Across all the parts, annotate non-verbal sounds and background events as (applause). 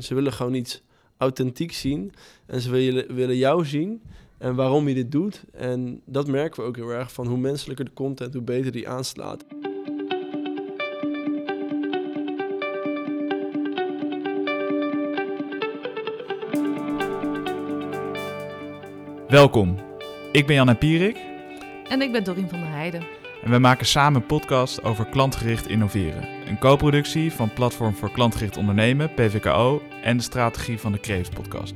Ze willen gewoon iets authentiek zien en ze willen, willen jou zien en waarom je dit doet. En dat merken we ook heel erg van hoe menselijker de content, hoe beter die aanslaat. Welkom, ik ben Jan Pierik En ik ben Dorien van der Heijden. En we maken samen een podcast over klantgericht innoveren. Een co-productie van Platform voor Klantgericht Ondernemen, PVKO, en de strategie van de Kreeft podcast.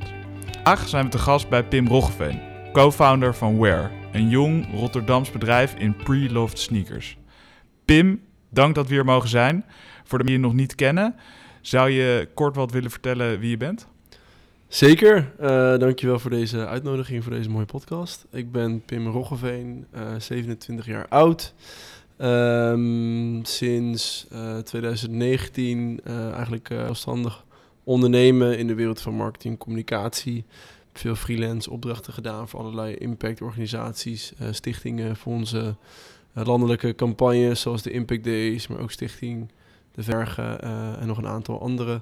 Vandaag zijn we te gast bij Pim Roggeveen, co-founder van Wear, een jong Rotterdams bedrijf in pre-loved sneakers. Pim, dank dat we hier mogen zijn. Voor de die je nog niet kennen, zou je kort wat willen vertellen wie je bent? Zeker, eh dankjewel voor deze uitnodiging, voor deze mooie podcast. Ik ben Pim Roggeveen, eh 27 jaar oud. Ehm, sinds eh, 2019 eh, eigenlijk eh, zelfstandig ondernemen in de wereld van marketing en communicatie. Veel freelance opdrachten gedaan voor allerlei impactorganisaties, eh, stichtingen, fondsen, eh, landelijke campagnes zoals de Impact Days, maar ook Stichting De Vergen eh, en nog een aantal andere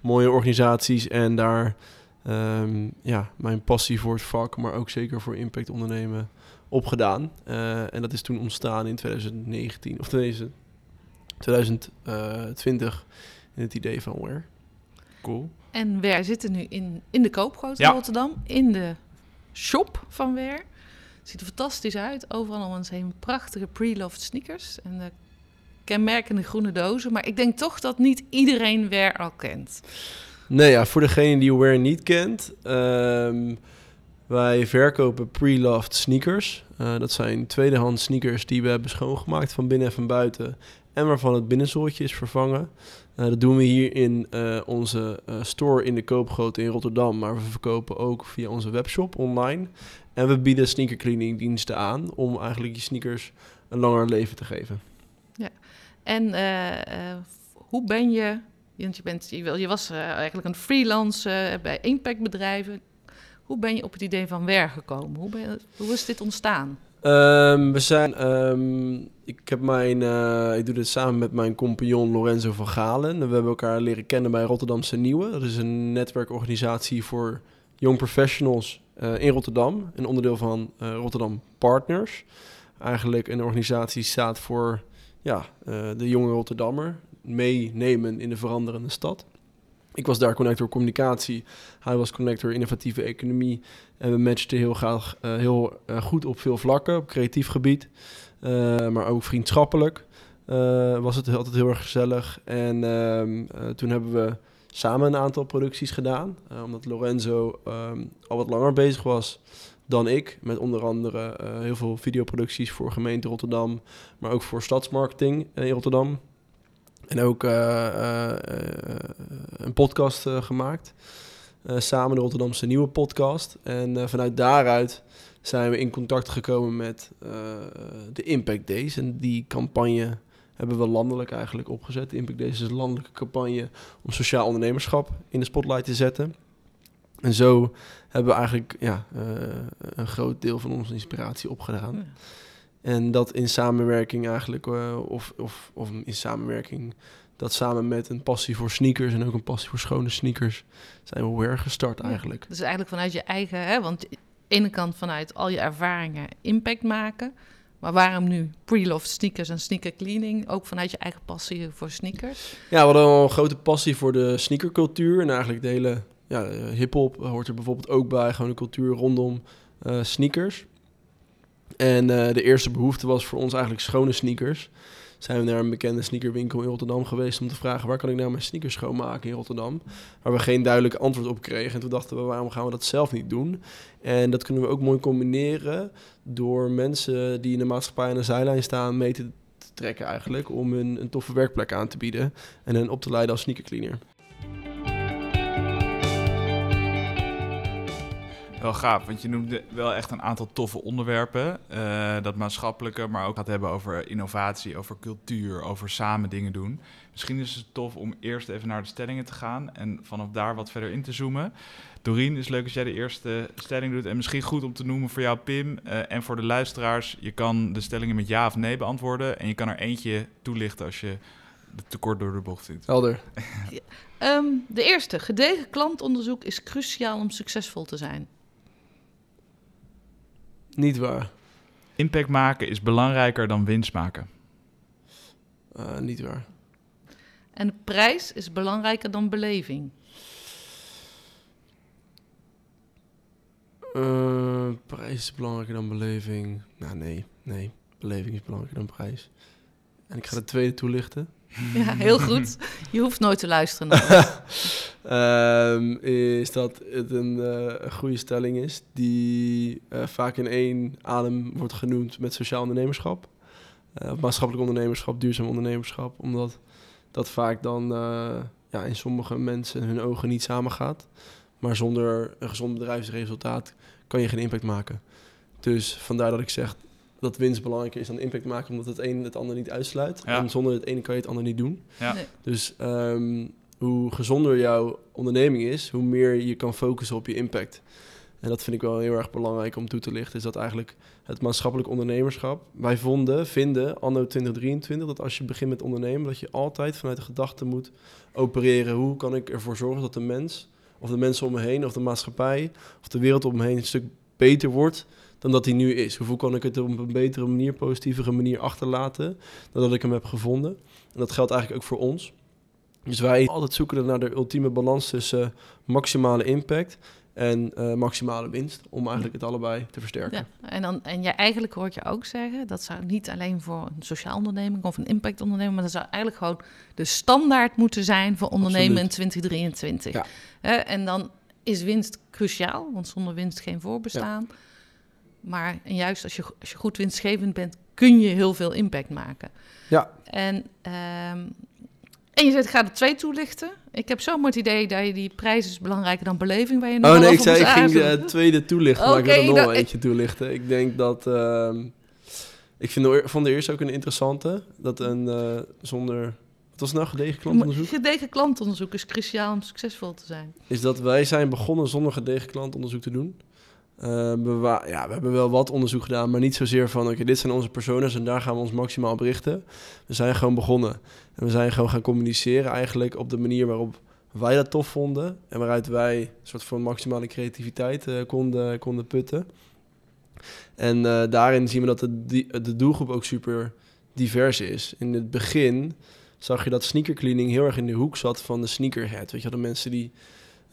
mooie organisaties. En daar ehm, ja, mijn passie voor het vak, maar ook zeker voor impact ondernemen opgedaan. Eh, en dat is toen ontstaan in 2019, of deze 2020, in het idee van Where. Cool. En Wer zitten nu in, in de Koopgoot in Ja. Rotterdam, in de shop van Wer. Ziet er fantastisch uit. Overal om ons heen prachtige pre-loved sneakers en de kenmerkende groene dozen. Maar ik denk toch dat niet iedereen Wer al kent. Nee, ja, voor degene die Wear niet kent, ehm, wij verkopen pre-loved sneakers. Eh, dat zijn tweedehands sneakers die we hebben schoongemaakt van binnen en van buiten. En waarvan het binnenzooltje is vervangen. Eh, dat doen we hier in eh, onze store in de Koopgoot in Rotterdam. Maar we verkopen ook via onze webshop online. En we bieden sneakercleaning diensten aan om eigenlijk je sneakers een langer leven te geven. En eh, eh, hoe ben je... Je, bent, je, was eh, eigenlijk een freelance bij impactbedrijven. Hoe ben je op het idee van Wer gekomen? Hoe, hoe is dit ontstaan? Ehm, we zijn, ehm, ik heb mijn, eh, ik doe dit samen met mijn compagnon Lorenzo van Galen. En we hebben elkaar leren kennen bij Rotterdamse Nieuwe. Dat is een netwerkorganisatie voor young professionals eh, in Rotterdam. Een onderdeel van Rotterdam Partners. Eigenlijk een organisatie staat voor ja, de jonge Rotterdammer. Meenemen in de veranderende stad. Ik was daar connector communicatie. Hij was connector innovatieve economie. En we matchten heel, graag, eh, heel eh, goed op veel vlakken, op creatief gebied, eh, maar ook vriendschappelijk. was het altijd heel erg gezellig. En ehm, eh, toen hebben we samen een aantal producties gedaan, omdat Lorenzo ehm, al wat langer bezig was dan ik. Met onder andere heel veel videoproducties voor gemeente Rotterdam, maar ook voor stadsmarketing in Rotterdam. En ook eh, eh, eh, een podcast gemaakt. Samen de Rotterdamse Nieuwe Podcast. En vanuit daaruit zijn we in contact gekomen met de Impact Days. En die campagne hebben we landelijk eigenlijk opgezet. Impact Days is een landelijke campagne om sociaal ondernemerschap in de spotlight te zetten. En zo hebben we eigenlijk ja, een groot deel van onze inspiratie opgedaan. En dat in samenwerking eigenlijk, eh, of, of, of in samenwerking, dat samen met een passie voor sneakers en ook een passie voor schone sneakers, zijn we weer gestart Ja. eigenlijk. Dus eigenlijk vanuit je eigen, hè, want aan de ene kant vanuit al je ervaringen impact maken. Maar waarom nu pre-loved sneakers en sneaker cleaning? Ook vanuit je eigen passie voor sneakers. Ja, we hadden al een grote passie voor de sneakercultuur en eigenlijk de hele ja, eh, hip-hop hoort er bijvoorbeeld ook bij, gewoon de cultuur rondom eh, sneakers. En eh, de eerste behoefte was voor ons eigenlijk schone sneakers. Zijn we naar een bekende sneakerwinkel in Rotterdam geweest om te vragen waar kan ik nou mijn sneakers schoonmaken in Rotterdam. Waar we geen duidelijk antwoord op kregen. En toen dachten we, waarom gaan we dat zelf niet doen? En dat kunnen we ook mooi combineren door mensen die in de maatschappij aan de zijlijn staan mee te trekken eigenlijk. Om hun een toffe werkplek aan te bieden en hen op te leiden als sneakercleaner. Wel gaaf, want je noemde wel echt een aantal toffe onderwerpen. eh, dat maatschappelijke, maar ook gaat hebben over innovatie, over cultuur, over samen dingen doen. Misschien is het tof om eerst even naar de stellingen te gaan en vanaf daar wat verder in te zoomen. Doreen, het is leuk als jij de eerste stelling doet. En misschien goed om te noemen voor jou, Pim, eh, en voor de luisteraars. Je kan de stellingen met ja of nee beantwoorden. En je kan er eentje toelichten als je de tekort door de bocht zit. Helder. Ehm, de eerste, gedegen klantonderzoek is cruciaal om succesvol te zijn. Niet waar. Impact maken is belangrijker dan winst maken. Uh, niet waar. En prijs is belangrijker dan beleving. Uh, prijs is belangrijker dan beleving. Nou, nee. Nee. Beleving is belangrijker dan prijs. En ik ga de tweede toelichten. Ja, heel goed. Je hoeft nooit te luisteren. (laughs) um, is dat het een uh, goede stelling is die uh, vaak in één adem wordt genoemd met sociaal ondernemerschap. Uh, maatschappelijk ondernemerschap, duurzaam ondernemerschap. Omdat dat vaak dan ja, in sommige mensen hun ogen niet samengaat. Maar zonder een gezond bedrijfsresultaat kan je geen impact maken. Dus vandaar dat ik zeg dat winst belangrijker is dan impact maken, omdat het een het ander niet uitsluit. Ja. En zonder het ene kan je het ander niet doen. Ja. Nee. Dus ehm, hoe gezonder jouw onderneming is, hoe meer je kan focussen op je impact. En dat vind ik wel heel erg belangrijk om toe te lichten, is dat eigenlijk het maatschappelijk ondernemerschap. Wij vonden, vinden, anno 2023, dat als je begint met ondernemen, dat je altijd vanuit de gedachte moet opereren. Hoe kan ik ervoor zorgen dat de mens, of de mensen om me heen, of de maatschappij, of de wereld om me heen een stuk beter wordt dan dat hij nu is. Hoeveel kan ik het op een betere manier, positievere manier achterlaten dan dat ik hem heb gevonden. En dat geldt eigenlijk ook voor ons. Dus wij altijd zoeken naar de ultieme balans tussen maximale impact en uh, maximale winst. Om eigenlijk het allebei te versterken. Ja, en, dan, en jij eigenlijk hoort je ook zeggen, dat zou niet alleen voor een sociaal onderneming of een impactonderneming, maar dat zou eigenlijk gewoon de standaard moeten zijn voor ondernemen Absoluut. in 2023. Ja. En dan is winst cruciaal, want zonder winst geen voorbestaan. Maar en juist als je, als je goed winstgevend bent, kun je heel veel impact maken. Ja. En, ehm, en je zegt, ik ga er twee toelichten. Ik heb zomaar het idee dat je die prijs is belangrijker dan beleving. Waar je nog Oh nee, ik zei ik ging de tweede toelichten, maar ik wil er nog wel eentje toelichten. Ik denk dat... ehm, ik vind de, van de eerste ook een interessante. Dat een eh, zonder... Wat was nou gedegen klantonderzoek? Gedegen klantonderzoek is cruciaal om succesvol te zijn. is dat wij zijn begonnen zonder gedegen klantonderzoek te doen. Eh, ja, we hebben wel wat onderzoek gedaan, maar niet zozeer van... oké, dit zijn onze personas en daar gaan we ons maximaal op richten. We zijn gewoon begonnen. En we zijn gewoon gaan communiceren eigenlijk op de manier waarop wij dat tof vonden... en waaruit wij een soort van maximale creativiteit eh, konden, konden putten. En eh, daarin zien we dat de, de doelgroep ook super divers is. In het begin zag je dat sneakercleaning heel erg in de hoek zat van de sneakerhead. Weet je de mensen die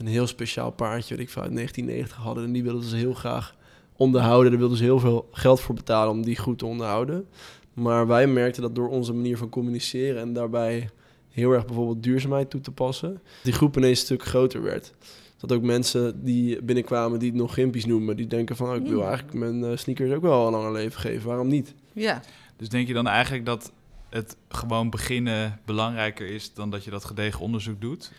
een heel speciaal paardje, weet ik veel, uit 1990 hadden. En die wilden ze heel graag onderhouden. Daar wilden ze heel veel geld voor betalen om die goed te onderhouden. Maar wij merkten dat door onze manier van communiceren en daarbij heel erg bijvoorbeeld duurzaamheid toe te passen, die groep ineens een stuk groter werd. Dat ook mensen die binnenkwamen die het nog gimpies noemen, die denken van, oh, ik wil eigenlijk mijn eh, sneakers ook wel een langer leven geven. Waarom niet? Ja, Dus denk je dan eigenlijk dat het gewoon beginnen belangrijker is dan dat je dat gedegen onderzoek doet?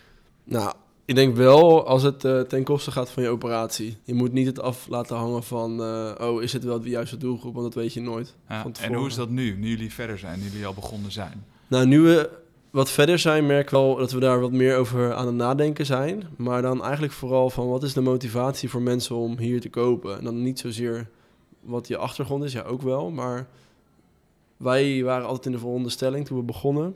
Nou, ik denk wel als het eh, ten koste gaat van je operatie. Je moet niet het af laten hangen van, eh, oh, is het wel de juiste doelgroep? Want dat weet je nooit. Ja, en hoe is dat nu, nu jullie verder zijn, nu jullie al begonnen zijn? Nou, nu we wat verder zijn, merk ik wel dat we daar wat meer over aan het nadenken zijn. Maar dan eigenlijk vooral van wat is de motivatie voor mensen om hier te kopen? En dan niet zozeer wat je achtergrond is, ja ook wel. Maar wij waren altijd in de veronderstelling toen we begonnen...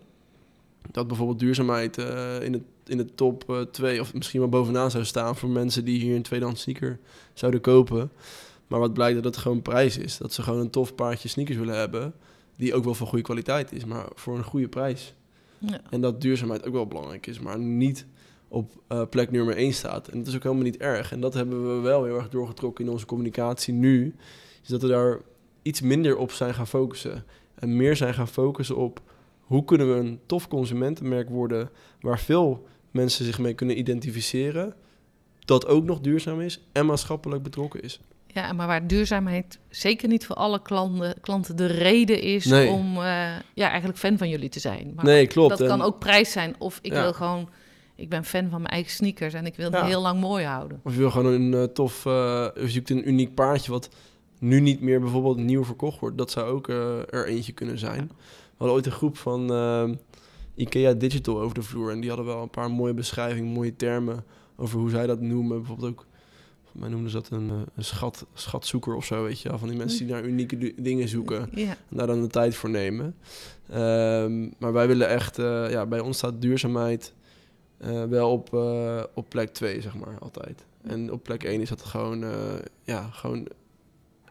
dat bijvoorbeeld duurzaamheid eh, in, het, in de top 2 of misschien wel bovenaan zou staan... voor mensen die hier een tweedehands sneaker zouden kopen. Maar wat blijkt dat het gewoon prijs is. Dat ze gewoon een tof paardje sneakers willen hebben... die ook wel van goede kwaliteit is, maar voor een goede prijs. ja. En dat duurzaamheid ook wel belangrijk is, maar niet op eh, plek nummer 1 staat. En dat is ook helemaal niet erg. En dat hebben we wel heel erg doorgetrokken in onze communicatie nu. Is dat we daar iets minder op zijn gaan focussen. En meer zijn gaan focussen op hoe kunnen we een tof consumentenmerk worden waar veel mensen zich mee kunnen identificeren. Dat ook nog duurzaam is en maatschappelijk betrokken is. ja, maar waar duurzaamheid zeker niet voor alle klanten, klanten de reden is Nee. om eh, ja, eigenlijk fan van jullie te zijn. Maar nee, klopt. dat En- kan ook prijs zijn. Of ik Ja. wil gewoon, ik ben fan van mijn eigen sneakers en ik wil die Ja. heel lang mooi houden. Of je wil gewoon een eh, tof, eh, of je zoekt een uniek paardje wat nu niet meer bijvoorbeeld nieuw verkocht wordt. Dat zou ook er eentje kunnen zijn. We hadden ooit een groep van eh, IKEA Digital over de vloer. En die hadden wel een paar mooie beschrijvingen, mooie termen over hoe zij dat noemen. Bijvoorbeeld ook mij noemden ze dat een, eh, een schat, schatzoeker of zo, weet je wel. Van die mensen die naar unieke dingen zoeken en daar dan de tijd voor nemen. Ehm, maar wij willen echt, eh, ja, bij ons staat duurzaamheid eh, wel op, op plek 2, zeg maar, altijd. En op plek 1 is dat gewoon, ja, gewoon...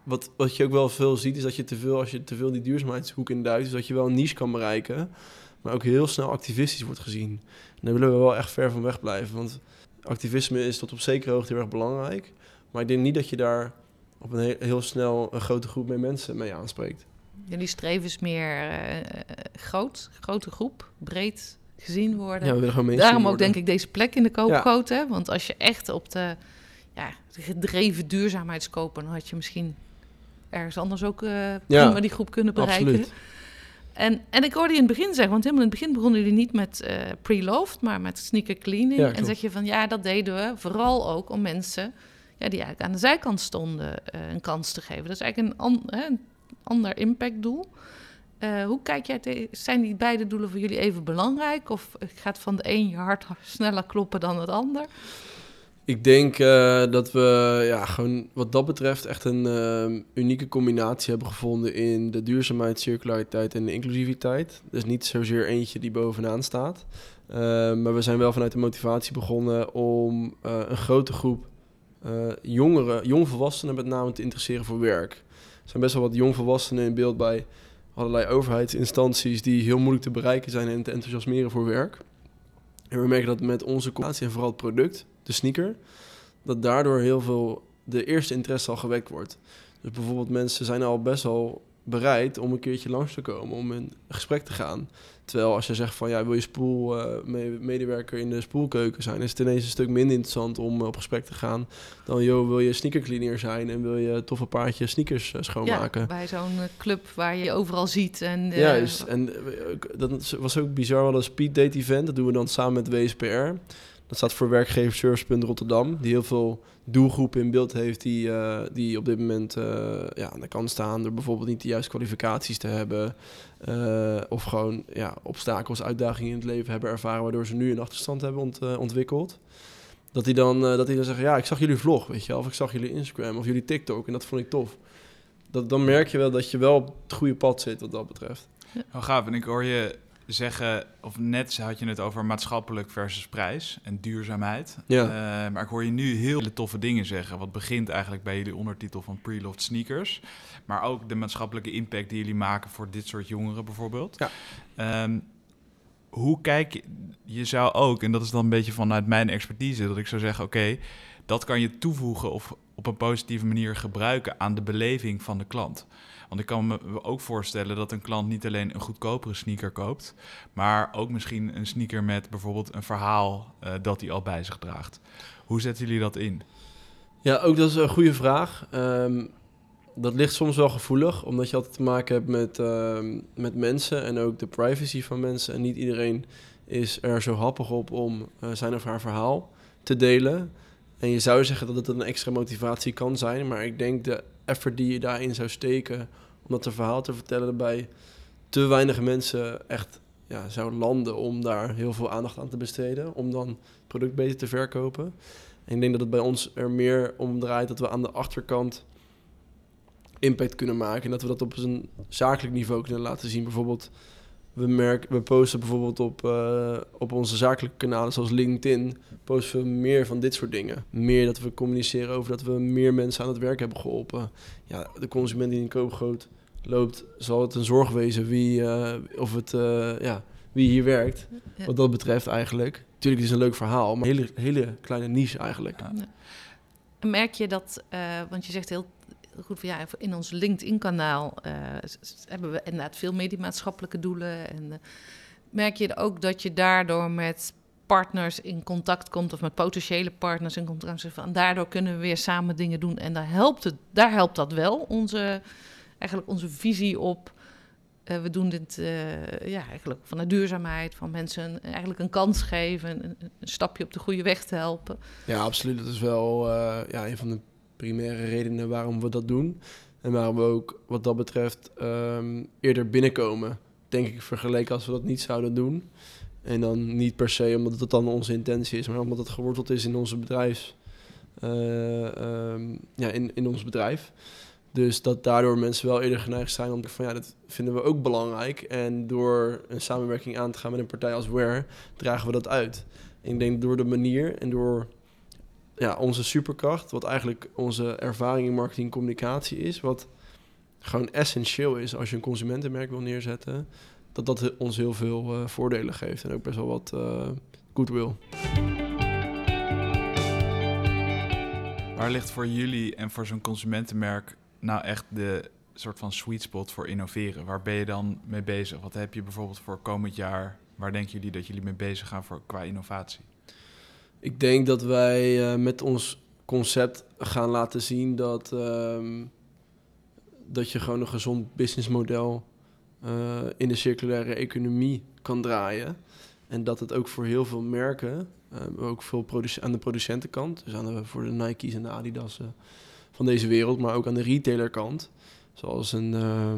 Wat, wat je ook wel veel ziet, is dat je te veel, als je te veel die duurzaamheidshoek in duikt, is dat je wel een niche kan bereiken, maar ook heel snel activistisch wordt gezien. En daar willen we wel echt ver van weg blijven, want activisme is tot op zekere hoogte heel erg belangrijk. Maar ik denk niet dat je daar op een heel, heel snel een grote groep met mensen mee aanspreekt. Jullie streven is meer eh, eh, groot, grote groep, breed gezien worden. Ja, we Daarom ook denk ik deze plek in de koopgoot. Hè? Want als je echt op de, ja, de gedreven duurzaamheidskopen... dan had je misschien ergens anders ook eh prima die groep kunnen bereiken. Absoluut. En, en ik hoorde je in het begin zeggen, want helemaal in het begin begonnen jullie niet met eh pre-loved, maar met sneaker cleaning. Ja, en zeg je van ja, dat deden we vooral ook om mensen ja, die eigenlijk aan de zijkant stonden eh, een kans te geven. Dat is eigenlijk een, an- hè, een ander impactdoel. Hoe kijk jij tegen, zijn die beide doelen voor jullie even belangrijk? Of gaat van de een je hart sneller kloppen dan het ander? Ik denk eh, dat we ja, gewoon wat dat betreft echt een eh, unieke combinatie hebben gevonden in de duurzaamheid, circulariteit en de inclusiviteit. Dus niet zozeer eentje die bovenaan staat. Eh, maar we zijn wel vanuit de motivatie begonnen om een grote groep jongeren, jongvolwassenen met name te interesseren voor werk. Er zijn best wel wat jongvolwassenen in beeld bij allerlei overheidsinstanties die heel moeilijk te bereiken zijn en te enthousiasmeren voor werk. En we merken dat met onze combinatie en vooral het product, de sneaker, dat daardoor heel veel de eerste interesse al gewekt wordt. Dus bijvoorbeeld mensen zijn al best wel bereid om een keertje langs te komen, om in gesprek te gaan. Terwijl als je zegt van ja, wil je spoel, eh, me- medewerker in de spoelkeuken zijn, is het ineens een stuk minder interessant om eh, op gesprek te gaan dan joh, wil je sneakercleaner zijn en wil je tof een paardje sneakers eh, schoonmaken. Ja, bij zo'n club waar je je overal ziet. En, Juist, en dat was ook bizar. We hadden een speed date event, dat doen we dan samen met WSPR. Dat staat voor Werkgeversservice Rotterdam, die heel veel doelgroepen in beeld heeft die, eh, die op dit moment eh, ja, aan de kant staan door bijvoorbeeld niet de juiste kwalificaties te hebben. eh, of gewoon ja, obstakels, uitdagingen in het leven hebben ervaren, waardoor ze nu een achterstand hebben ont- ontwikkeld. Dat die, dan, dat die dan zeggen, ja, ik zag jullie vlog, weet je wel, of ik zag jullie Instagram of jullie TikTok en dat vond ik tof. Dat, dan merk je wel dat je wel op het goede pad zit wat dat betreft. Oh, gaaf. En ik hoor je zeggen, of net had je het over maatschappelijk versus prijs en duurzaamheid. Ja. Eh, maar ik hoor je nu heel hele toffe dingen zeggen. Wat begint eigenlijk bij jullie ondertitel van Preloved Sneakers. Maar ook de maatschappelijke impact die jullie maken voor dit soort jongeren bijvoorbeeld. Ja. Ehm, hoe kijk je, je zou ook, en dat is dan een beetje vanuit mijn expertise, dat ik zou zeggen, oké, dat kan je toevoegen of op een positieve manier gebruiken aan de beleving van de klant. Ik kan me ook voorstellen dat een klant niet alleen een goedkopere sneaker koopt, maar ook misschien een sneaker met bijvoorbeeld een verhaal eh, dat hij al bij zich draagt. Hoe zetten jullie dat in? Ja, ook dat is een goede vraag. Ehm, dat ligt soms wel gevoelig, omdat je altijd te maken hebt met, ehm, met mensen en ook de privacy van mensen. En niet iedereen is er zo happig op om eh, zijn of haar verhaal te delen. En je zou zeggen dat het een extra motivatie kan zijn, maar ik denk de effort die je daarin zou steken om dat een verhaal te vertellen bij te weinig mensen echt ja, zou landen om daar heel veel aandacht aan te besteden, om dan het product beter te verkopen. En ik denk dat het bij ons er meer om draait dat we aan de achterkant impact kunnen maken. En dat we dat op een zakelijk niveau kunnen laten zien. Bijvoorbeeld, we, merken, we posten bijvoorbeeld op, eh, op onze zakelijke kanalen zoals LinkedIn... posten we meer van dit soort dingen. Meer dat we communiceren over dat we meer mensen aan het werk hebben geholpen. Ja, de consument die in koopgroot loopt, zal het een zorg wezen wie, eh, of het, eh, ja, wie hier werkt. Ja. Wat dat betreft eigenlijk. Tuurlijk, het is een leuk verhaal, maar een hele, hele kleine niche eigenlijk. Ja. Merk je dat, want je zegt heel goed van ja, in ons LinkedIn-kanaal eh, hebben we inderdaad veel mediamaatschappelijke doelen. En eh, merk je ook dat je daardoor met partners in contact komt of met potentiële partners in contact komt. Van, daardoor kunnen we weer samen dingen doen. En daar helpt, het, daar helpt dat wel, onze, eigenlijk onze visie op. eh, we doen dit ja, eigenlijk vanuit duurzaamheid, van mensen eigenlijk een kans geven, een, een stapje op de goede weg te helpen. Ja, absoluut. Dat is wel ja, een van de primaire redenen waarom we dat doen. En waarom we ook wat dat betreft ehm, eerder binnenkomen. Denk ik vergeleken als we dat niet zouden doen. En dan niet per se omdat het dan onze intentie is, maar omdat het geworteld is in onze bedrijfs. eh, ehm, ja, in, in ons bedrijf. Dus dat daardoor mensen wel eerder geneigd zijn om te van ja, dat vinden we ook belangrijk. En door een samenwerking aan te gaan met een partij als Ware, dragen we dat uit. Ik denk door de manier en door ja, onze superkracht, wat eigenlijk onze ervaring in marketing en communicatie is, wat gewoon essentieel is als je een consumentenmerk wil neerzetten, dat dat ons heel veel eh, voordelen geeft en ook best wel wat uh, goodwill. Waar ligt voor jullie en voor zo'n consumentenmerk nou echt de soort van sweet spot voor innoveren? Waar ben je dan mee bezig? Wat heb je bijvoorbeeld voor komend jaar? Waar denken jullie dat jullie mee bezig gaan voor, qua innovatie? Ik denk dat wij uh, met ons concept gaan laten zien dat, um, dat je gewoon een gezond businessmodel uh, in de circulaire economie kan draaien. En dat het ook voor heel veel merken, uh, ook veel aan de producentenkant, dus aan de, voor de Nike's en de Adidas van deze wereld, maar ook aan de retailerkant, zoals een uh,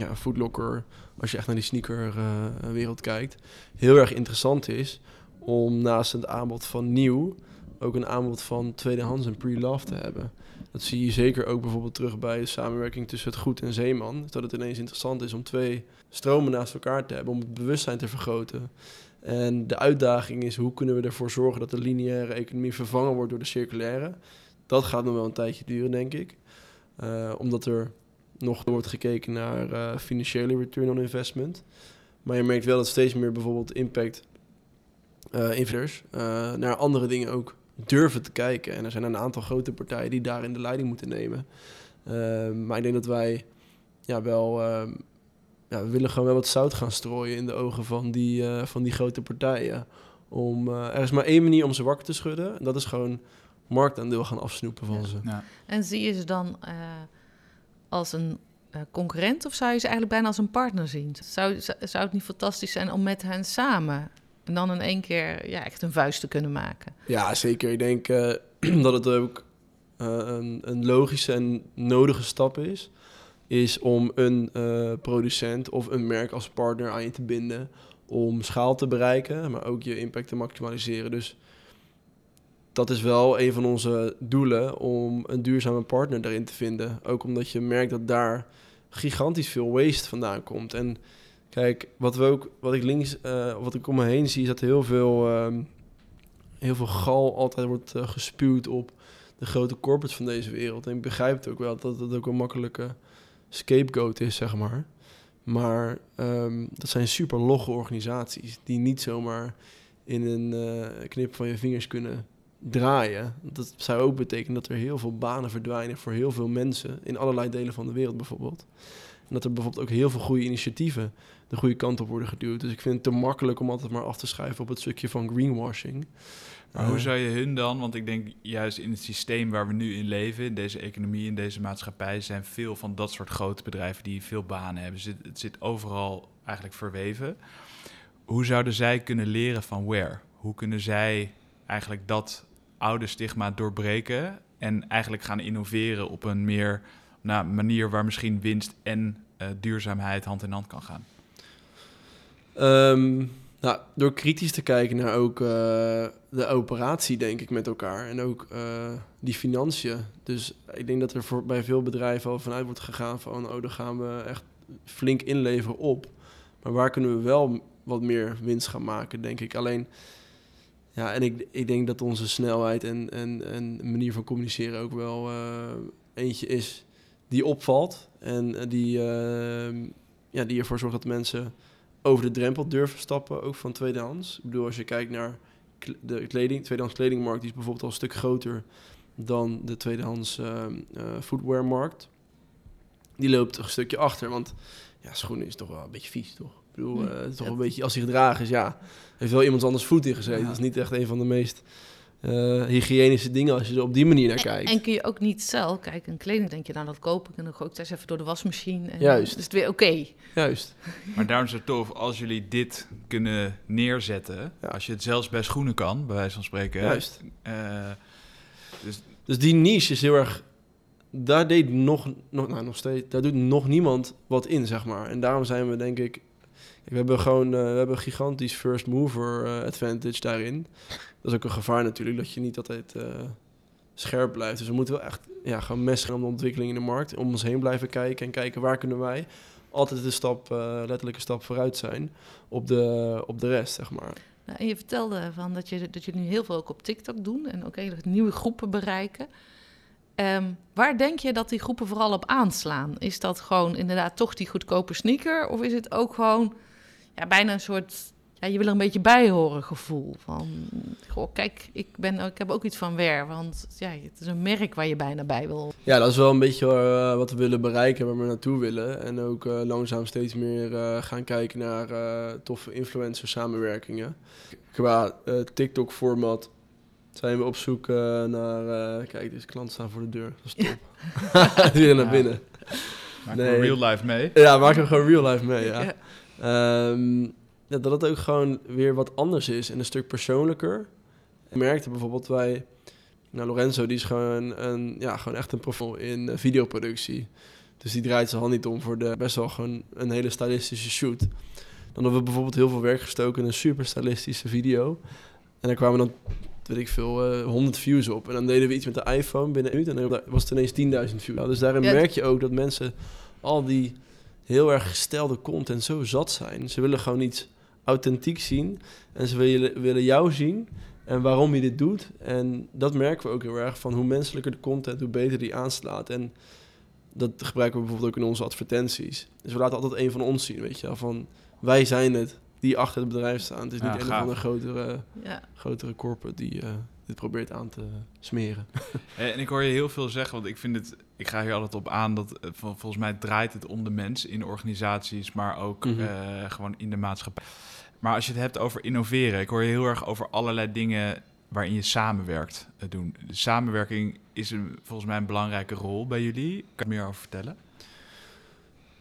ja, Footlocker, als je echt naar die sneakerwereld kijkt, heel erg interessant is om naast het aanbod van nieuw ook een aanbod van tweedehands en pre-love te hebben. Dat zie je zeker ook bijvoorbeeld terug bij de samenwerking tussen het goed en zeeman. Dat het ineens interessant is om twee stromen naast elkaar te hebben, om het bewustzijn te vergroten. En de uitdaging is hoe kunnen we ervoor zorgen dat de lineaire economie vervangen wordt door de circulaire. Dat gaat nog wel een tijdje duren, denk ik. Uh, omdat er nog wordt gekeken naar uh, financiële return on investment. Maar je merkt wel dat steeds meer bijvoorbeeld impact uh, investeerders naar andere dingen ook durven te kijken. En er zijn een aantal grote partijen die daarin de leiding moeten nemen. Ehm, maar ik denk dat wij ja, wel. Uh, ja, we willen gewoon wel wat zout gaan strooien in de ogen van die, uh, van die grote partijen. Om, uh, er is maar één manier om ze wakker te schudden. En dat is gewoon marktaandeel gaan afsnoepen van ja. ze. Ja. En zie je ze dan uh, als een concurrent of zou je ze eigenlijk bijna als een partner zien? Zou, zou het niet fantastisch zijn om met hen samen en dan in één keer ja, echt een vuist te kunnen maken. Ja, zeker. Ik denk uh, (clears throat) dat het ook uh, een, een, logische en nodige stap is. Is om een uh, producent of een merk als partner aan je te binden. Om schaal te bereiken, maar ook je impact te maximaliseren. Dus dat is wel een van onze doelen om een duurzame partner daarin te vinden. Ook omdat je merkt dat daar gigantisch veel waste vandaan komt. En Kijk, wat, we ook, wat ik links, uh, wat ik om me heen zie, is dat heel veel, uh, heel veel gal altijd wordt uh, gespuwd op de grote corporates van deze wereld. En ik begrijp het ook wel dat dat ook een makkelijke scapegoat is, zeg maar. Maar um, dat zijn super logge organisaties die niet zomaar in een uh, knip van je vingers kunnen draaien. Dat zou ook betekenen dat er heel veel banen verdwijnen voor heel veel mensen in allerlei delen van de wereld bijvoorbeeld. En dat er bijvoorbeeld ook heel veel goede initiatieven de goede kant op worden geduwd. Dus ik vind het te makkelijk om altijd maar af te schrijven op het stukje van greenwashing. Maar hoe zou je hun dan, want ik denk juist in het systeem waar we nu in leven, in deze economie, in deze maatschappij, zijn veel van dat soort grote bedrijven die veel banen hebben. Dus het, het zit overal eigenlijk verweven. Hoe zouden zij kunnen leren van where? Hoe kunnen zij eigenlijk dat oude stigma doorbreken en eigenlijk gaan innoveren op een meer nou, manier waar misschien winst en uh, duurzaamheid hand in hand kan gaan? Um, nou, door kritisch te kijken naar ook uh, de operatie, denk ik, met elkaar. En ook uh, die financiën. Dus ik denk dat er voor, bij veel bedrijven al vanuit wordt gegaan van... oh, dan gaan we echt flink inleveren op. Maar waar kunnen we wel wat meer winst gaan maken, denk ik. Alleen, ja, en ik, ik denk dat onze snelheid en, en, en manier van communiceren ook wel eentje is die opvalt. En die, ja, die ervoor zorgt dat mensen over de drempel durven stappen, ook van tweedehands. Ik bedoel, als je kijkt naar de kleding, tweedehands kledingmarkt, die is bijvoorbeeld al een stuk groter dan de tweedehands uh, uh, footwearmarkt. Die loopt een stukje achter, want ja, schoenen is toch wel een beetje vies, toch? Ik bedoel, uh, toch een beetje, als hij gedragen is, ja, heeft wel iemand anders voet in gezeten. Ja. Dat is niet echt een van de meest uh, hygiënische dingen als je er op die manier naar kijkt. En, en kun je ook niet zelf, kijk, een kleding denk je, nou dat koop ik en dan gooi ik het eens even door de wasmachine. En Juist. Dan is het weer oké. Okay. Juist. Maar daarom is het tof als jullie dit kunnen neerzetten. Ja. Als je het zelfs bij schoenen kan, bij wijze van spreken. Juist. Uh, dus, dus die niche is heel erg. Daar deed nog, nog, nou, nog steeds, daar doet nog niemand wat in, zeg maar. En daarom zijn we denk ik we hebben gewoon eh, we hebben een gigantisch first mover eh, advantage daarin. Dat is ook een gevaar natuurlijk, dat je niet altijd eh, scherp blijft. Dus we moeten wel echt ja, gewoon messen om de ontwikkeling in de markt. Om ons heen blijven kijken en kijken waar kunnen wij altijd een stap, eh letterlijke stap vooruit zijn op de, op de rest, zeg maar. Nou, je vertelde van dat, je, dat je nu heel veel ook op TikTok doen en ook hele nieuwe groepen bereiken. Ehm, waar denk je dat die groepen vooral op aanslaan? Is dat gewoon inderdaad toch die goedkope sneaker? Of is het ook gewoon ja, bijna een soort, ja, je wil er een beetje bij horen gevoel? Van, goh, kijk, ik, ben, ik heb ook iets van Wear, want ja, het is een merk waar je bijna bij wil. Ja, dat is wel een beetje eh, wat we willen bereiken, waar we naartoe willen. En ook eh, langzaam steeds meer eh, gaan kijken naar eh, toffe influencer samenwerkingen. Qua eh, TikTok-format zijn we op zoek naar... eh, kijk, deze klanten staan voor de deur. Dat is top. (laughs) (laughs) Weer naar Ja. binnen. Maak Nee. real life mee. Ja, maak hem gewoon real life mee, ja. Ja. Ehm, ja, dat het ook gewoon weer wat anders is en een stuk persoonlijker. Ik merkte bijvoorbeeld bij nou, Lorenzo, die is gewoon, een, ja, gewoon echt een profiel in eh, videoproductie. Dus die draait zijn hand niet om voor de best wel gewoon een hele stylistische shoot. Dan hebben we bijvoorbeeld heel veel werk gestoken in een super stylistische video. En daar kwamen dan, weet ik veel, eh 100 views op. En dan deden we iets met de iPhone binnen een minuut en dan was het ineens 10.000 views. Nou, dus daarin merk je ook dat mensen al die heel erg gestelde content zo zat zijn. Ze willen gewoon iets authentiek zien en ze willen, willen jou zien en waarom je dit doet. En dat merken we ook heel erg van hoe menselijker de content, hoe beter die aanslaat. En dat gebruiken we bijvoorbeeld ook in onze advertenties. Dus we laten altijd een van ons zien, weet je wel, van wij zijn het die achter het bedrijf staan. Het is niet Ja, een gaaf. of andere grotere, Ja. grotere corporate die eh, dit probeert aan te smeren. (laughs) En ik hoor je heel veel zeggen, want ik vind het, ik ga hier altijd op aan dat eh, vol- volgens mij draait het om de mens in organisaties, maar ook Mhm. eh, gewoon in de maatschappij. Maar als je het hebt over innoveren, ik hoor je heel erg over allerlei dingen waarin je samenwerkt eh, doen. De samenwerking is een, volgens mij een belangrijke rol bij jullie. Kan je er meer over vertellen?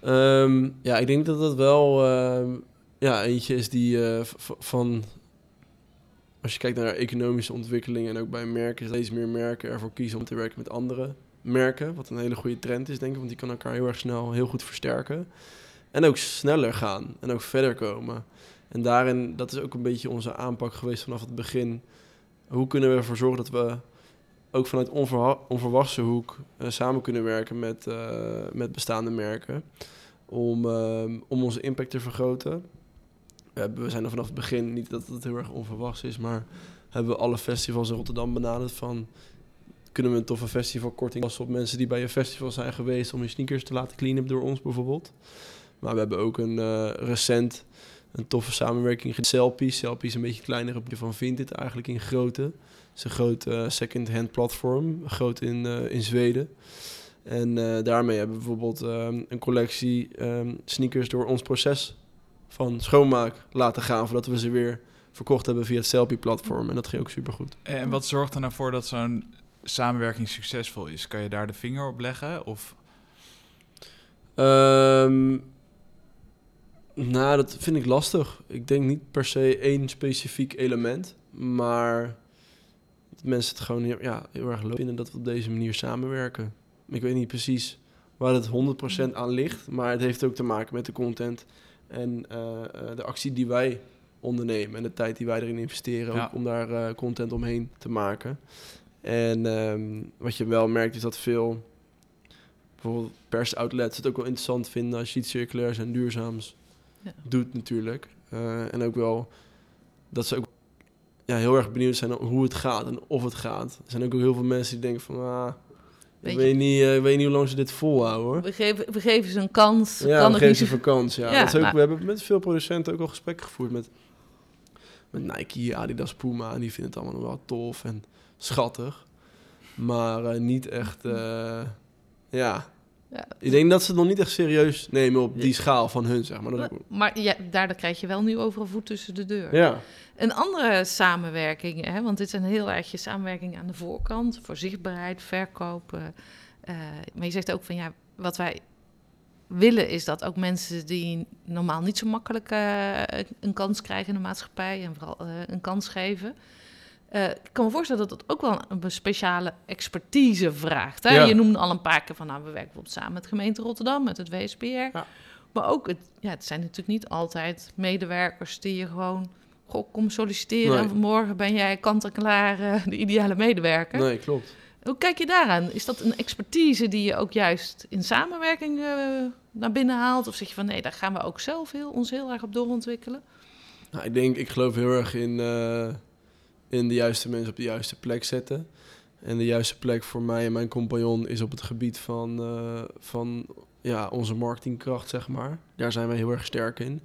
Ehm, ja, ik denk dat dat wel ehm, ja, eentje is die van... Als je kijkt naar economische ontwikkeling en ook bij merken... steeds meer merken ervoor kiezen om te werken met andere merken. Wat een hele goede trend is, denk ik. Want die kan elkaar heel erg snel heel goed versterken. En ook sneller gaan en ook verder komen. En daarin, dat is ook een beetje onze aanpak geweest vanaf het begin. Hoe kunnen we ervoor zorgen dat we ook vanuit onverwachte hoek eh, samen kunnen werken met, eh, met bestaande merken. Om, ehm, om onze impact te vergroten. We, zijn er vanaf het begin, niet dat het heel erg onverwachts is, maar hebben we alle festivals in Rotterdam benaderd van... Kunnen we een toffe festivalkorting passen op mensen die bij je festival zijn geweest om je sneakers te laten cleanen door ons bijvoorbeeld. Maar we hebben ook een eh, recent een toffe samenwerking met Selfie. Is een beetje kleiner op van Vinted eigenlijk in grootte. Het is een groot eh, second-hand platform, groot in, eh, in Zweden. En daarmee hebben we bijvoorbeeld ehm, een collectie ehm, sneakers door ons proces van schoonmaak laten gaan, voordat we ze weer verkocht hebben via het Selfie-platform. En dat ging ook supergoed. En wat zorgt er nou voor dat zo'n samenwerking succesvol is? Kan je daar de vinger op leggen? Of Ehm, nou, dat vind ik lastig. Ik denk niet per se één specifiek element, maar dat mensen het gewoon heel, ja, heel erg leuk vinden dat we op deze manier samenwerken. Ik weet niet precies waar het 100% aan ligt, maar het heeft ook te maken met de content en eh, eh, de actie die wij ondernemen en de tijd die wij erin investeren Ja. ook om daar eh, content omheen te maken. En ehm, wat je wel merkt is dat veel bijvoorbeeld persoutlets het ook wel interessant vinden als je iets circulairs en duurzaams Ja. doet natuurlijk. Eh, en ook wel dat ze ook ja, heel erg benieuwd zijn hoe het gaat en of het gaat. Er zijn ook heel veel mensen die denken van... Ah, ik Weet niet, eh, ik weet niet hoe lang ze dit volhouden hoor. We, geven, we geven ze een kans. Ja, kan we geven niet ze zo- vakantie. Ja. Ook, nou- We hebben met veel producenten ook al gesprekken gevoerd met, met Nike, Adidas, Puma. En die vinden het allemaal nog wel tof en schattig. Maar eh, niet echt... eh, ja, Ja. ik denk dat ze het nog niet echt serieus nemen op die Ja. schaal van hun, zeg maar. Dat is ook- Maar ja, daardoor krijg je wel nu overal voet tussen de deur. ja. Een andere samenwerking, hè, want dit zijn heel erg je samenwerking aan de voorkant, voor zichtbaarheid, verkopen. eh, maar je zegt ook van ja, wat wij willen is dat ook mensen die normaal niet zo makkelijk eh, een kans krijgen in de maatschappij en vooral eh, een kans geven. Eh, ik kan me voorstellen dat dat ook wel een speciale expertise vraagt. Hè? Ja. Je noemde al een paar keer van, nou, we werken bijvoorbeeld samen met de gemeente Rotterdam, met het WSPR. Ja. Maar ook, het, ja, het zijn natuurlijk niet altijd medewerkers die je gewoon... Goh, kom solliciteren Nee. en vanmorgen ben jij kant-en-klaar eh, de ideale medewerker. Nee, klopt. Hoe kijk je daaraan? Is dat een expertise die je ook juist in samenwerking eh, naar binnen haalt? Of zeg je van nee, daar gaan we ook zelf heel, ons heel erg op doorontwikkelen? Nou, ik denk, ik geloof heel erg in, in de juiste mensen op de juiste plek zetten. En de juiste plek voor mij en mijn compagnon is op het gebied van, eh, van ja, onze marketingkracht, zeg maar. Daar zijn wij heel erg sterk in.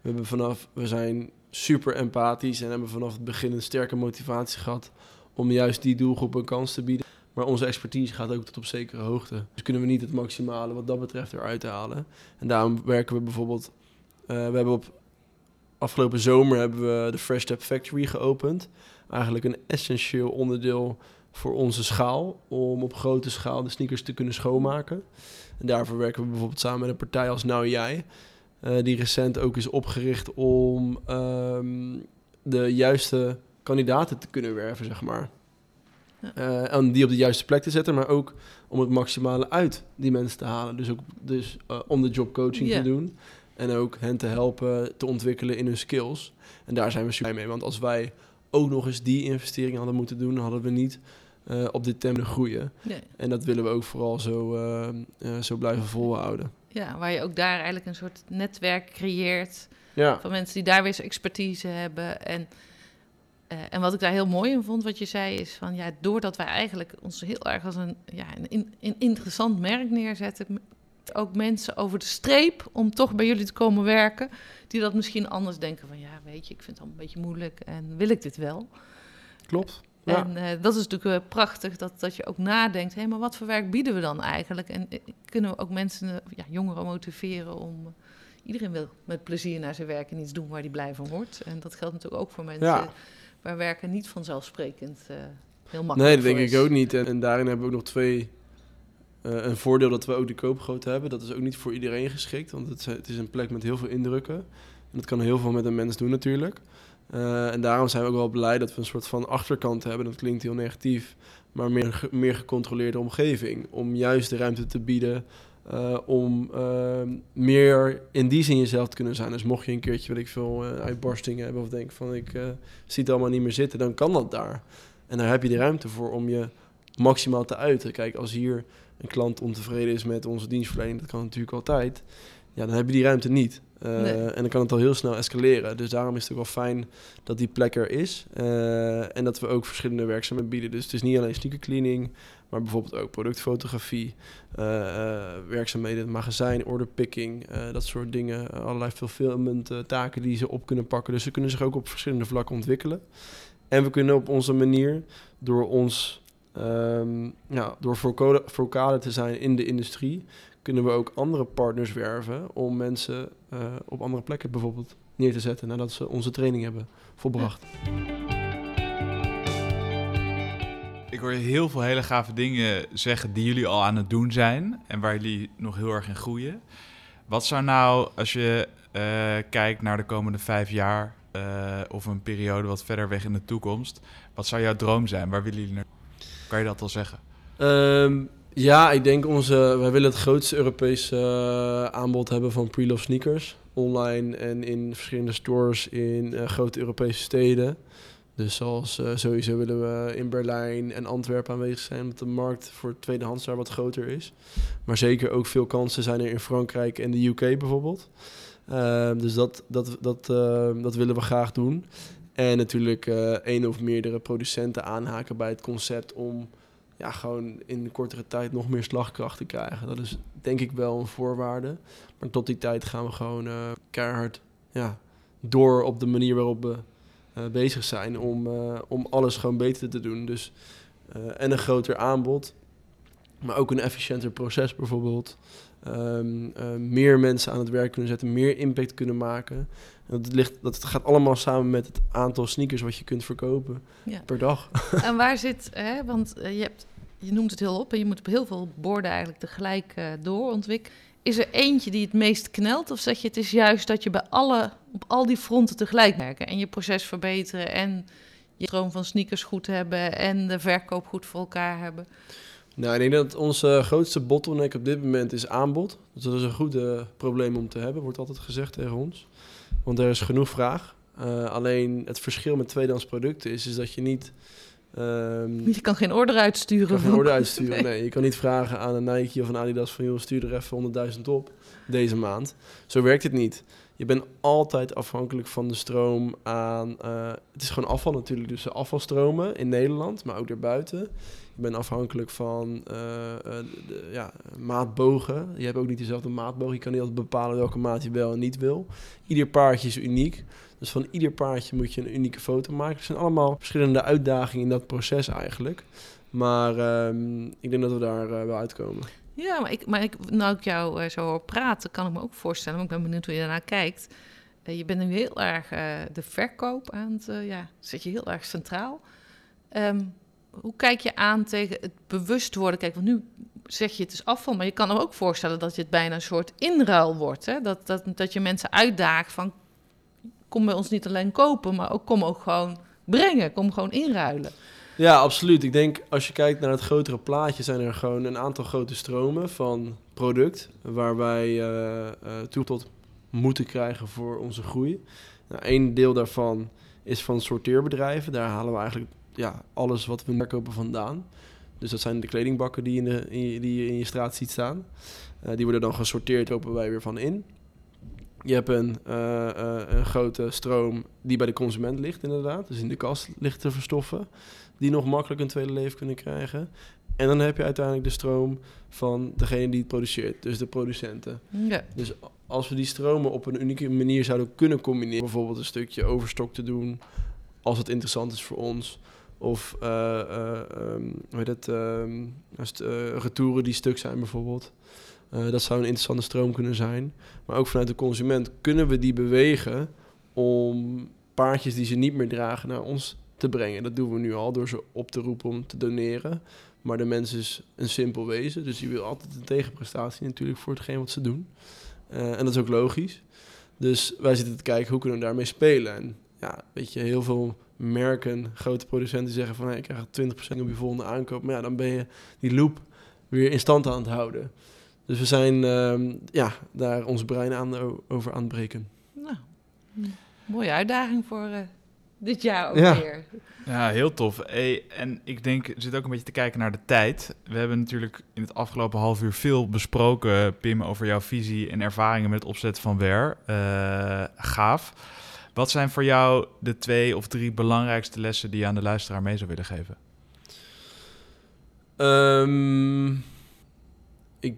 We, hebben vanaf, we zijn super empathisch en hebben vanaf het begin een sterke motivatie gehad om juist die doelgroep een kans te bieden. Maar onze expertise gaat ook tot op zekere hoogte. Dus kunnen we niet het maximale wat dat betreft eruit halen. En daarom werken we bijvoorbeeld... eh, we hebben op afgelopen zomer hebben we de Fresh Step Factory geopend. Eigenlijk een essentieel onderdeel voor onze schaal. Om op grote schaal de sneakers te kunnen schoonmaken. En daarvoor werken we bijvoorbeeld samen met een partij als Nou Jij. eh, die recent ook is opgericht om ehm, de juiste kandidaten te kunnen werven, zeg maar. Eh, en die op de juiste plek te zetten, maar ook om het maximale uit die mensen te halen. Dus ook dus, eh, om de job coaching te doen. En ook hen te helpen te ontwikkelen in hun skills. En daar zijn we super mee. Want als wij ook nog eens die investering hadden moeten doen, hadden we niet eh, op dit tempo groeien. Nee. En dat willen we ook vooral zo, eh, eh, zo blijven volhouden. Ja, waar je ook daar eigenlijk een soort netwerk creëert Ja, van mensen die daar weer expertise hebben. En, en wat ik daar heel mooi in vond, wat je zei, is van ja, doordat wij eigenlijk ons heel erg als een, ja, een, in- een interessant merk neerzetten, ook mensen over de streep om toch bij jullie te komen werken, die dat misschien anders denken van ja, weet je, ik vind het allemaal een beetje moeilijk en wil ik dit wel? klopt. Ja. En eh, dat is natuurlijk eh, prachtig dat, dat je ook nadenkt, hé, maar wat voor werk bieden we dan eigenlijk? En eh, kunnen we ook mensen, ja, jongeren motiveren om... iedereen wil met plezier naar zijn werk en iets doen waar hij blij van wordt. En dat geldt natuurlijk ook voor mensen Ja. waar werken niet vanzelfsprekend heel makkelijk Nee, dat denk ik ook niet. En, en daarin hebben we ook nog twee. Eh, een voordeel dat we ook de koopgrootte hebben. Dat is ook niet voor iedereen geschikt. Want het, is- het is een plek met heel veel indrukken. En dat kan heel veel met een mens doen natuurlijk. Eh, en daarom zijn we ook wel blij dat we een soort van achterkant hebben. Dat klinkt heel negatief. Maar meer, meer gecontroleerde omgeving. Om juist de ruimte te bieden. eh, om meer in die zin jezelf te kunnen zijn. Dus mocht je een keertje, weet ik veel, uitbarstingen hebben of denk van ik zie het allemaal niet meer zitten, dan kan dat daar. En daar heb je de ruimte voor om je maximaal te uiten. Kijk, als hier een klant ontevreden is met onze dienstverlening, dat kan natuurlijk altijd. Ja, dan heb je die ruimte niet. Eh, Nee. En dan kan het al heel snel escaleren. Dus daarom is het ook wel fijn dat die plek er is. Eh, en dat we ook verschillende werkzaamheden bieden. Dus het is niet alleen sneakercleaning, maar bijvoorbeeld ook productfotografie, eh, werkzaamheden in het magazijn, orderpicking, dat soort dingen. Allerlei fulfillment taken die ze op kunnen pakken. Dus ze kunnen zich ook op verschillende vlakken ontwikkelen. En we kunnen op onze manier, door ons, ehm, ja, door vocale, vocale te zijn in de industrie, kunnen we ook andere partners werven om mensen eh, op andere plekken bijvoorbeeld neer te zetten nadat ze onze training hebben volbracht. Ik hoor je heel veel hele gave dingen zeggen die jullie al aan het doen zijn en waar jullie nog heel erg in groeien. Wat zou nou, als je eh, kijkt naar de komende vijf jaar eh, of een periode wat verder weg in de toekomst, wat zou jouw droom zijn? Waar willen jullie naar? Kan je dat al zeggen? Ehm, ja, ik denk onze. Wij willen het grootste Europese eh, aanbod hebben van pre-love sneakers. Online en in verschillende stores in eh, grote Europese steden. Dus zoals eh, sowieso willen we in Berlijn en Antwerpen aanwezig zijn, omdat de markt voor tweedehands daar wat groter is. Maar zeker ook veel kansen zijn er in Frankrijk en de UK bijvoorbeeld. Ehm, dus dat, dat, dat, dat willen we graag doen. En natuurlijk eh één of meerdere producenten aanhaken bij het concept om ja, gewoon in kortere tijd nog meer slagkracht te krijgen. Dat is denk ik wel een voorwaarde. Maar tot die tijd gaan we gewoon eh, keihard ja, door op de manier waarop we eh, bezig zijn om, om alles gewoon beter te doen. Dus, en een groter aanbod, maar ook een efficiënter proces bijvoorbeeld. Ehm, eh, meer mensen aan het werk kunnen zetten, meer impact kunnen maken. En dat, ligt, dat gaat allemaal samen met het aantal sneakers wat je kunt verkopen Ja. per dag. (laughs) En waar (laughs) zit, hè, want eh, je, hebt, je noemt het heel op en je moet op heel veel borden eigenlijk tegelijk eh, doorontwikkelen. Is er eentje die het meest knelt? Of zeg je het is juist dat je bij alle, op al die fronten tegelijk werken en je proces verbeteren en je stroom van sneakers goed hebben en de verkoop goed voor elkaar hebben? Nou, ik denk dat onze grootste bottleneck op dit moment is aanbod. Dus dat is een goed eh, probleem om te hebben, wordt altijd gezegd tegen ons. Want er is genoeg vraag. Uh, alleen het verschil met tweedehands producten is, is dat je niet... Um, je kan geen order uitsturen. Je kan geen order (laughs) uitsturen, nee. nee. Je kan niet vragen aan een Nike of een Adidas van... joh, stuur er even 100.000 op deze maand. Zo werkt het niet. Je bent altijd afhankelijk van de stroom aan... Uh, het is gewoon afval natuurlijk, dus de afvalstromen in Nederland, maar ook daarbuiten. Je bent afhankelijk van uh, de, ja, maatbogen. Je hebt ook niet dezelfde maatboog. Je kan niet altijd bepalen welke maat je wel en niet wil. Ieder paardje is uniek. Dus van ieder paardje moet je een unieke foto maken. Er zijn allemaal verschillende uitdagingen in dat proces eigenlijk. Maar um, ik denk dat we daar uh, wel uitkomen. Ja, maar, ik, maar ik, nou ik jou zo hoor praten, kan ik me ook voorstellen. Maar ik ben benieuwd hoe je daarnaar kijkt. Je bent nu heel erg de verkoop aan het... ja, zit je heel erg centraal. Um, hoe kijk je aan tegen het bewust worden? Kijk, want nu zeg je het is afval, maar je kan hem ook voorstellen dat het bijna een soort inruil wordt. Hè? Dat, dat, dat je mensen uitdaagt van kom bij ons niet alleen kopen, maar ook kom ook gewoon brengen, kom gewoon inruilen. Ja, absoluut. Ik denk als je kijkt naar het grotere plaatje, zijn er gewoon een aantal grote stromen van product waar wij uh, uh, toe tot moeten krijgen voor onze groei. Nou, een deel daarvan is van sorteerbedrijven. Daar halen we eigenlijk ja, alles wat we verkopen vandaan. Dus dat zijn de kledingbakken die, in de, in je, die je in je straat ziet staan. Uh, die worden dan gesorteerd, kopen wij weer van in. Je hebt een, uh, uh, een grote stroom die bij de consument ligt, inderdaad. Dus in de kast ligt te verstoffen. Die nog makkelijk een tweede leven kunnen krijgen. En dan heb je uiteindelijk de stroom van degene die het produceert, dus de producenten. Ja. Dus als we die stromen op een unieke manier zouden kunnen combineren, bijvoorbeeld een stukje overstok te doen, als het interessant is voor ons, of uh, uh, hoe het, um, retouren die stuk zijn bijvoorbeeld. Dat zou een interessante stroom kunnen zijn. Maar ook vanuit de consument kunnen we die bewegen om paardjes die ze niet meer dragen naar ons te brengen. Dat doen we nu al door ze op te roepen om te doneren. Maar de mens is een simpel wezen, dus die wil altijd een tegenprestatie natuurlijk voor hetgeen wat ze doen. en dat is ook logisch. Dus wij zitten te kijken hoe kunnen we daarmee spelen. En ja, weet je, heel veel merken, grote producenten zeggen van... Hey, ik krijg 20% op je volgende aankoop. Maar ja, dan ben je die loop weer in stand aan het houden. Dus we zijn uh, ja, daar ons brein aan, over aan het breken. Nou, mooie uitdaging voor uh, dit jaar ook ja. weer. Ja, heel tof. Hey, en ik denk, zit ook een beetje te kijken naar de tijd. We hebben natuurlijk in het afgelopen half uur veel besproken, Pim, over jouw visie en ervaringen met het opzetten van WER. Uh, gaaf. Wat zijn voor jou de twee of drie belangrijkste lessen die je aan de luisteraar mee zou willen geven? Um, ik,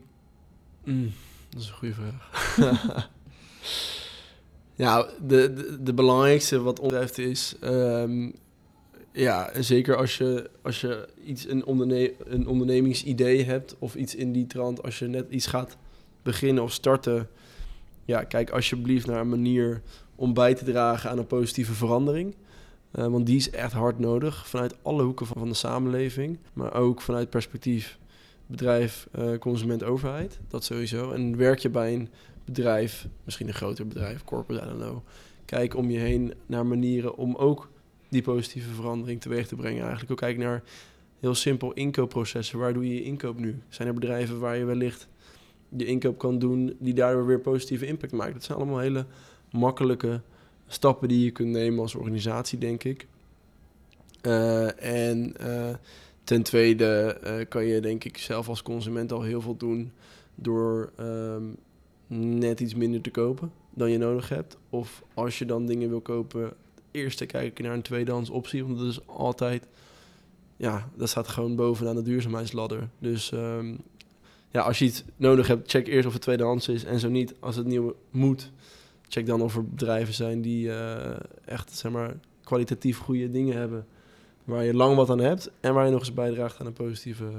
mm, dat is een goede vraag. (laughs) ja, de, de, de, belangrijkste wat ons betreft is... Um, ja, zeker als je, als je iets, een, onderne een ondernemingsidee hebt... of iets in die trant, als je net iets gaat beginnen of starten... ja, kijk alsjeblieft naar een manier om bij te dragen aan een positieve verandering. Uh, want die is echt hard nodig vanuit alle hoeken van, van de samenleving. Maar ook vanuit perspectief bedrijf, uh, consument, overheid. Dat sowieso. En werk je bij een bedrijf, misschien een groter bedrijf, corporate, I don't know. Kijk om je heen naar manieren om ook die positieve verandering teweeg te brengen. Eigenlijk ook kijk naar heel simpel inkoopprocessen. Waar doe je je inkoop nu? Zijn er bedrijven waar je wellicht je inkoop kan doen die daardoor weer positieve impact maken? Dat zijn allemaal hele makkelijke stappen die je kunt nemen als organisatie, denk ik. Uh, en uh, ten tweede uh, kan je, denk ik, zelf als consument al heel veel doen door um, net iets minder te kopen dan je nodig hebt. Of als je dan dingen wil kopen, eerst te kijken naar een tweedehands optie. Want dat is altijd, ja, dat staat gewoon bovenaan de duurzaamheidsladder. Dus um, ja, als je iets nodig hebt, check eerst of het tweedehands is. En zo niet, als het nieuw moet, check dan of er bedrijven zijn die uh, echt zeg maar, kwalitatief goede dingen hebben. Waar je lang wat aan hebt en waar je nog eens bijdraagt aan een positieve uh,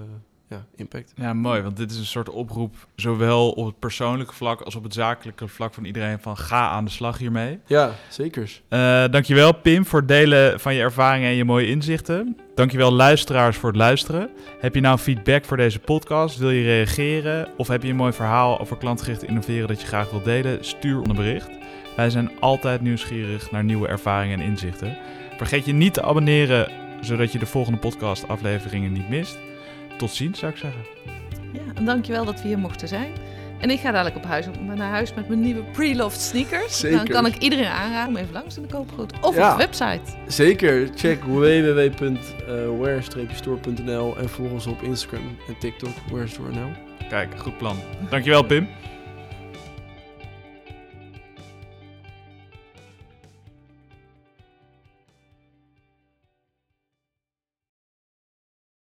ja, impact. Ja, mooi. Want dit is een soort oproep, zowel op het persoonlijke vlak als op het zakelijke vlak van iedereen van ga aan de slag hiermee. Ja, zeker. Uh, dankjewel Pim voor het delen van je ervaringen en je mooie inzichten. Dankjewel luisteraars voor het luisteren. Heb je nou feedback voor deze podcast? Wil je reageren? Of heb je een mooi verhaal over klantgericht innoveren dat je graag wilt delen? Stuur een bericht. Wij zijn altijd nieuwsgierig naar nieuwe ervaringen en inzichten. Vergeet je niet te abonneren, zodat je de volgende podcast afleveringen niet mist. Tot ziens zou ik zeggen. Ja, en dankjewel dat we hier mochten zijn. En ik ga dadelijk op huis, naar huis met mijn nieuwe pre-loved sneakers. Zeker. Dan kan ik iedereen aanraden om even langs in de koopgoed. Of Ja. op de website. Zeker, check www.where-store.nl en volg ons op Instagram en TikTok, where-store.nl. Kijk, goed plan. Dankjewel Pim.